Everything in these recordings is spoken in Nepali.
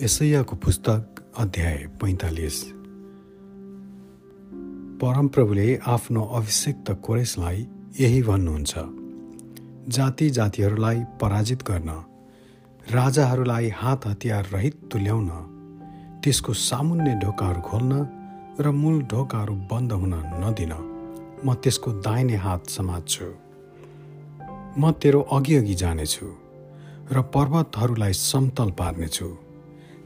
यसैयाको पुस्तक अध्याय पैँतालिस। परमप्रभुले आफ्नो अभिषेक्त कोरेसलाई यही भन्नुहुन्छ जाति जातिहरूलाई पराजित गर्न राजाहरूलाई हात हतियार रहित तुल्याउन त्यसको सामुन्ने ढोकाहरू खोल्न र मूल ढोकाहरू बन्द हुन नदिन म त्यसको दाहिने हात समात्छु। म तेरो अघि जानेछु र पर्वतहरूलाई समतल पार्नेछु।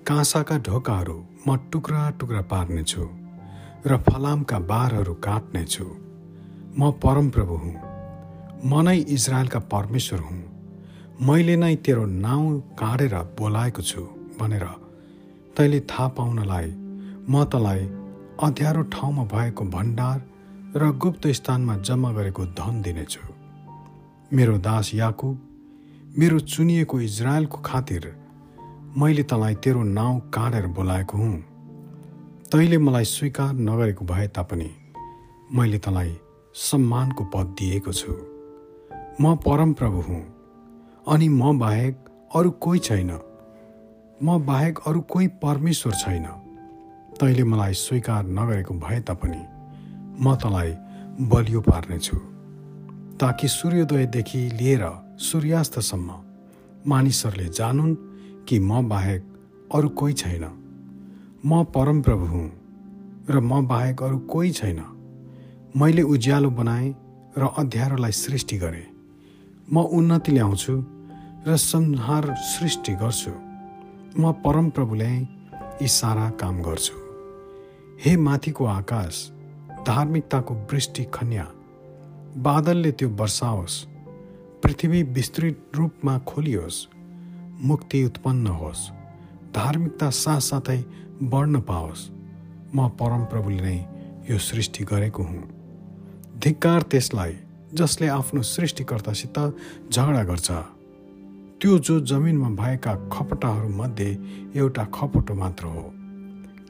काँसाका ढोकाहरू म टुक्रा टुक्रा पार्नेछु र फलामका बारहरू काट्नेछु। म परमप्रभु हुँ। म नै इजरायलका परमेश्वर हुँ। मैले नै तेरो नाउँ काटेर बोलाएको छु भनेर तैँले थाहा पाउनलाई म तँलाई अँध्यारो ठाउँमा भएको भण्डार र गुप्त स्थानमा जम्मा गरेको धन दिनेछु। मेरो दास याकुब मेरो चुनिएको इजरायलको खातिर मैले तँलाई तेरो नाउँ काँडेर बोलाएको हुँ। तैँले मलाई स्वीकार नगरेको भए तापनि मैले तँलाई सम्मानको पद दिएको छु। म परमप्रभु हुँ अनि म बाहेक अरू कोही छैन। म बाहेक अरू कोही परमेश्वर छैन। तैँले मलाई स्वीकार नगरेको भए तापनि म तँलाई बलियो पार्नेछु। ताकि सूर्योदयदेखि लिएर सूर्यास्तसम्म मानिसहरूले जानुन् कि म बाहेक अरू कोही छैन। म परमप्रभु हुँ र म बाहेक अरू कोही छैन। मैले उज्यालो बनाएँ र अध्यारोलाई सृष्टि गरेँ। म उन्नति ल्याउँछु र संहार सृष्टि गर्छु। म परमप्रभुले यी सारा काम गर्छु। हे माथिको आकाश धार्मिकताको वृष्टि खन्या बादलले त्यो वर्षाओस् पृथ्वी विस्तृत रूपमा खोलियोस्। मुक्ति उत्पन्न होस्। धार्मिकता साथसाथै बढ्न पाओस्। म परमप्रभुले नै यो सृष्टि गरेको हुँ। धिक्कार त्यसलाई जसले आफ्नो सृष्टिकर्तासित झगडा गर्छ। त्यो जो जमिनमा भएका खपटाहरूमध्ये एउटा खपटो मात्र हो।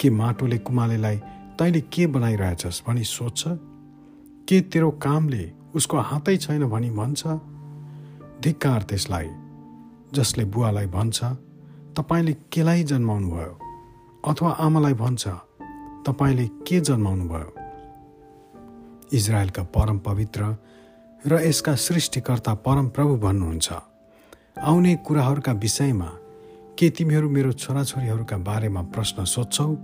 के माटोले कुमालेलाई तैँले के बनाइरहेछस् भनी सोध्छ? के तेरो कामले उसको हातै छैन भनी भन्छ? धिक्कार त्यसलाई जसले बुवालाई भन्छ तपाईँले केलाई जन्माउनु भयो अथवा आमालाई भन्छ तपाईँले के जन्माउनु भयो इजरायलका परम पवित्र र यसका सृष्टिकर्ता परम प्रभु भन्नुहुन्छ आउने कुराहरूका विषयमा के तिमीहरू मेरो छोराछोरीहरूका बारेमा प्रश्न सोध्छौ?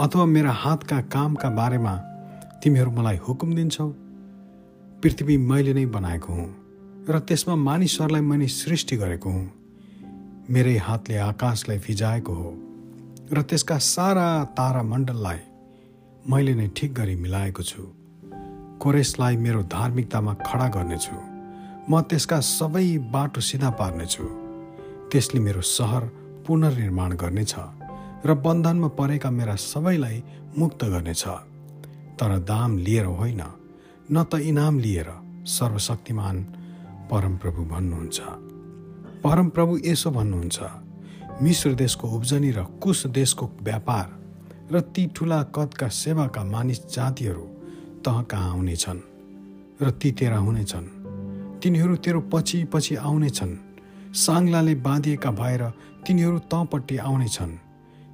अथवा मेरा हातका कामका बारेमा तिमीहरू मलाई हुकुम दिन्छौ? पृथ्वी मैले नै बनाएको हुँ। र त्यसमा मानिसहरूलाई मैले सृष्टि गरेको हुँ। मेरै हातले आकाशलाई फिजाएको हो र त्यसका सारा तारा मण्डललाई मैले नै ठिक गरी मिलाएको छु। कोरेसलाई मेरो धार्मिकतामा खडा गर्नेछु। म त्यसका सबै बाटो सिधा पार्नेछु। त्यसले मेरो सहर पुनर्निर्माण गर्नेछ र बन्धनमा परेका मेरा सबैलाई मुक्त गर्नेछ। तर दाम लिएर होइन न त इनाम लिएर सर्वशक्तिमान परमप्रभु भन्नुहुन्छ। परमप्रभु यसो भन्नुहुन्छ मिश्र देशको उब्जनी र कुश देशको व्यापार र ती ठुला कदका सेवाका मानिस जातिहरू तह कहाँ आउनेछन् र ती तेरा हुनेछन्। तिनीहरू तेरो पछि पछि आउनेछन्। साङ्लाले बाँधिएका भएर तिनीहरू तँपट्टि आउनेछन्।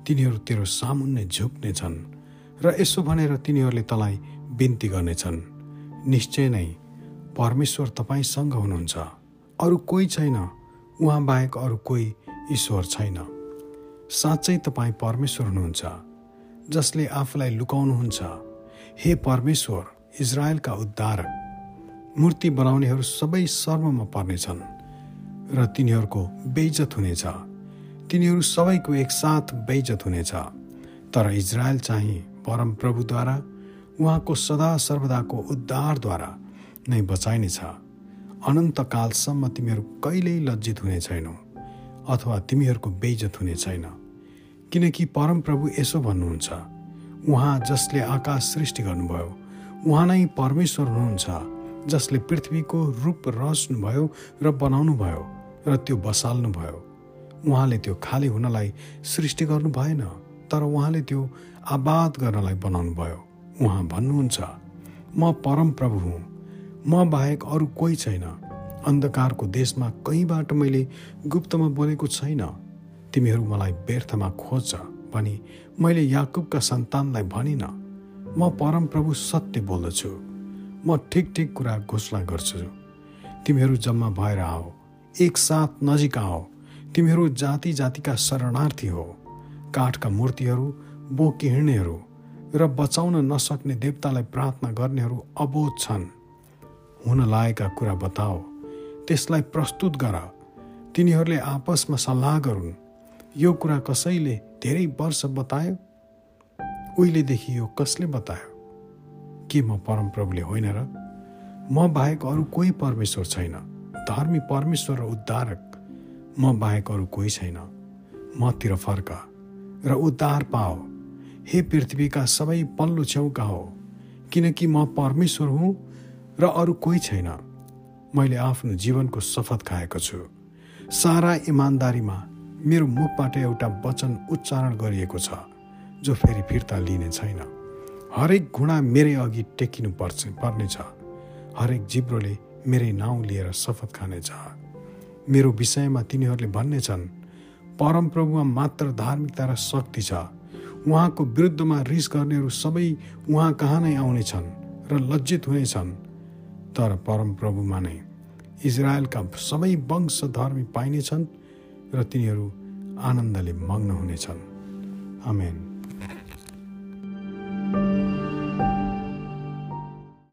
तिनीहरू तेरो सामुन्ने झुक्नेछन् र यसो भनेर तिनीहरूले तँलाई बिन्ती गर्नेछन्। निश्चय नै परमेश्वर तपाईँसँग हुनुहुन्छ। अरू कोही छैन। उहाँ बाहेक अरू कोही ईश्वर छैन। साँच्चै तपाईँ परमेश्वर हुनुहुन्छ जसले आफूलाई लुकाउनुहुन्छ। हे परमेश्वर इजरायलका उद्धारक मूर्ति बनाउनेहरू सबै सर्वमा पर्नेछन् र तिनीहरूको बेइज्जत हुनेछ। तिनीहरू सबैको एकसाथ बेइज्जत हुनेछ। तर इजरायल चाहिँ परमप्रभुद्वारा उहाँको सदा सर्वदाको उद्धारद्वारा नै बचाइनेछ। अनन्तकालसम्म तिमीहरू कहिल्यै लज्जित हुने छैनौ अथवा तिमीहरूको बेइज्जत हुने छैन। किनकि परमप्रभु यसो भन्नुहुन्छ उहाँ जसले आकाश सृष्टि गर्नुभयो उहाँ नै परमेश्वर हुनुहुन्छ जसले पृथ्वीको रूप रच्नुभयो र बनाउनु भयो र त्यो बसाल्नु भयो उहाँले त्यो खाली हुनलाई सृष्टि गर्नु भएन तर उहाँले त्यो आबाद गर्नलाई बनाउनु भयो उहाँ भन्नुहुन्छ म परम प्रभु हुँ म बाहेक अरू कोही छैन। अन्धकारको देशमा कहीँबाट मैले गुप्तमा बोलेको छैन। तिमीहरू मलाई व्यर्थमा खोज्छ भनी मैले याकुबका सन्तानलाई भनिन। म परमप्रभु सत्य बोल्दछु। म ठिक ठिक कुरा घोषणा गर्छु। तिमीहरू जम्मा भएर आओ एकसाथ नजिक आओ तिमीहरू जाति जातिका शरणार्थी हो। काठका मूर्तिहरू बोकी हिँड्नेहरू र बचाउन नसक्ने देवतालाई प्रार्थना गर्नेहरू अबोध छन्। हुन लागेका कुरा बताओ। त्यसलाई प्रस्तुत गर तिनीहरूले आपसमा सल्लाह गरून्। यो कुरा कसैले धेरै वर्ष बतायो? उहिलेदेखि यो कसले बतायो? के म परमप्रभुले होइन र? म बाहेक अरू कोही परमेश्वर छैन। धर्मी परमेश्वर र उद्धारक। म बाहेक अरू कोही छैन। मतिर फर्क। र उद्धार पाओ। हे पृथ्वीका सबै पल्लो छेउका हो। किनकि म परमेश्वर हुँ र अरू कोही छैन। मैले आफ्नो जीवनको शपथ खाएको छु। सारा इमान्दारीमा मेरो मुखबाट एउटा वचन उच्चारण गरिएको छ जो फेरि फिर्ता लिने छैन। हरेक घुँडा मेरै अघि टेकिनु पर्छ पर्नेछ। हरेक जिब्रोले मेरै नाउँ लिएर शपथ खानेछ। मेरो विषयमा तिनीहरूले भन्नेछन् परमप्रभुमा मात्र धार्मिकता र शक्ति छ। उहाँको विरुद्धमा रिस गर्नेहरू सबै उहाँ कहाँ नै आउनेछन् र लज्जित हुनेछन्। तर परमप्रभुमा नै इजरायलका सबै वंश धर्मी पाइनेछन् र तिनीहरू आनन्दले मग्न हुनेछन्। आमेन।